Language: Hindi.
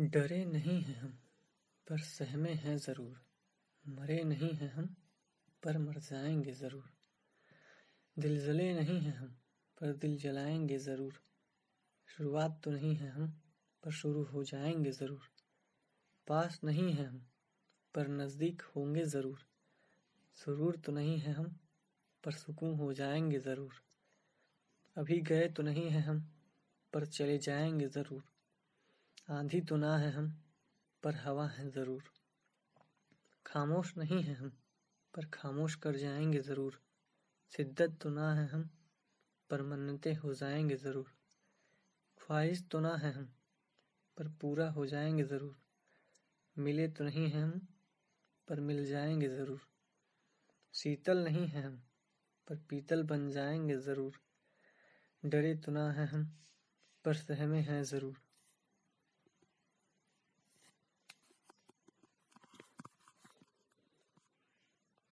डरे नहीं हैं हम, पर सहमे हैं ज़रूर। मरे नहीं हैं हम, पर मर जाएँगे ज़रूर। दिल जले नहीं हैं हम, पर दिल जलाएँगे ज़रूर। शुरुआत तो नहीं है हम, पर शुरू हो जाएँगे ज़रूर। पास नहीं हैं हम, पर नज़दीक होंगे ज़रूर। सुरूर तो नहीं है हम, पर सुकून हो जाएँगे ज़रूर। अभी गए तो नहीं हैं हम, पर चले जाएँगे ज़रूर। आंधी तो ना है हम, पर हवा है ज़रूर। खामोश नहीं है हम, पर खामोश कर जाएँगे ज़रूर। शिद्दत तो ना है हम, पर मन्नतें हो जाएँगे ज़रूर। ख्वाहिश तो ना है हम, पर पूरा हो जाएँगे ज़रूर। मिले तो नहीं हैं हम, पर मिल जाएँगे ज़रूर। शीतल नहीं है हम, पर पीतल बन जाएँगे ज़रूर। डरे तो ना है हम, पर सहमे हैं ज़रूर।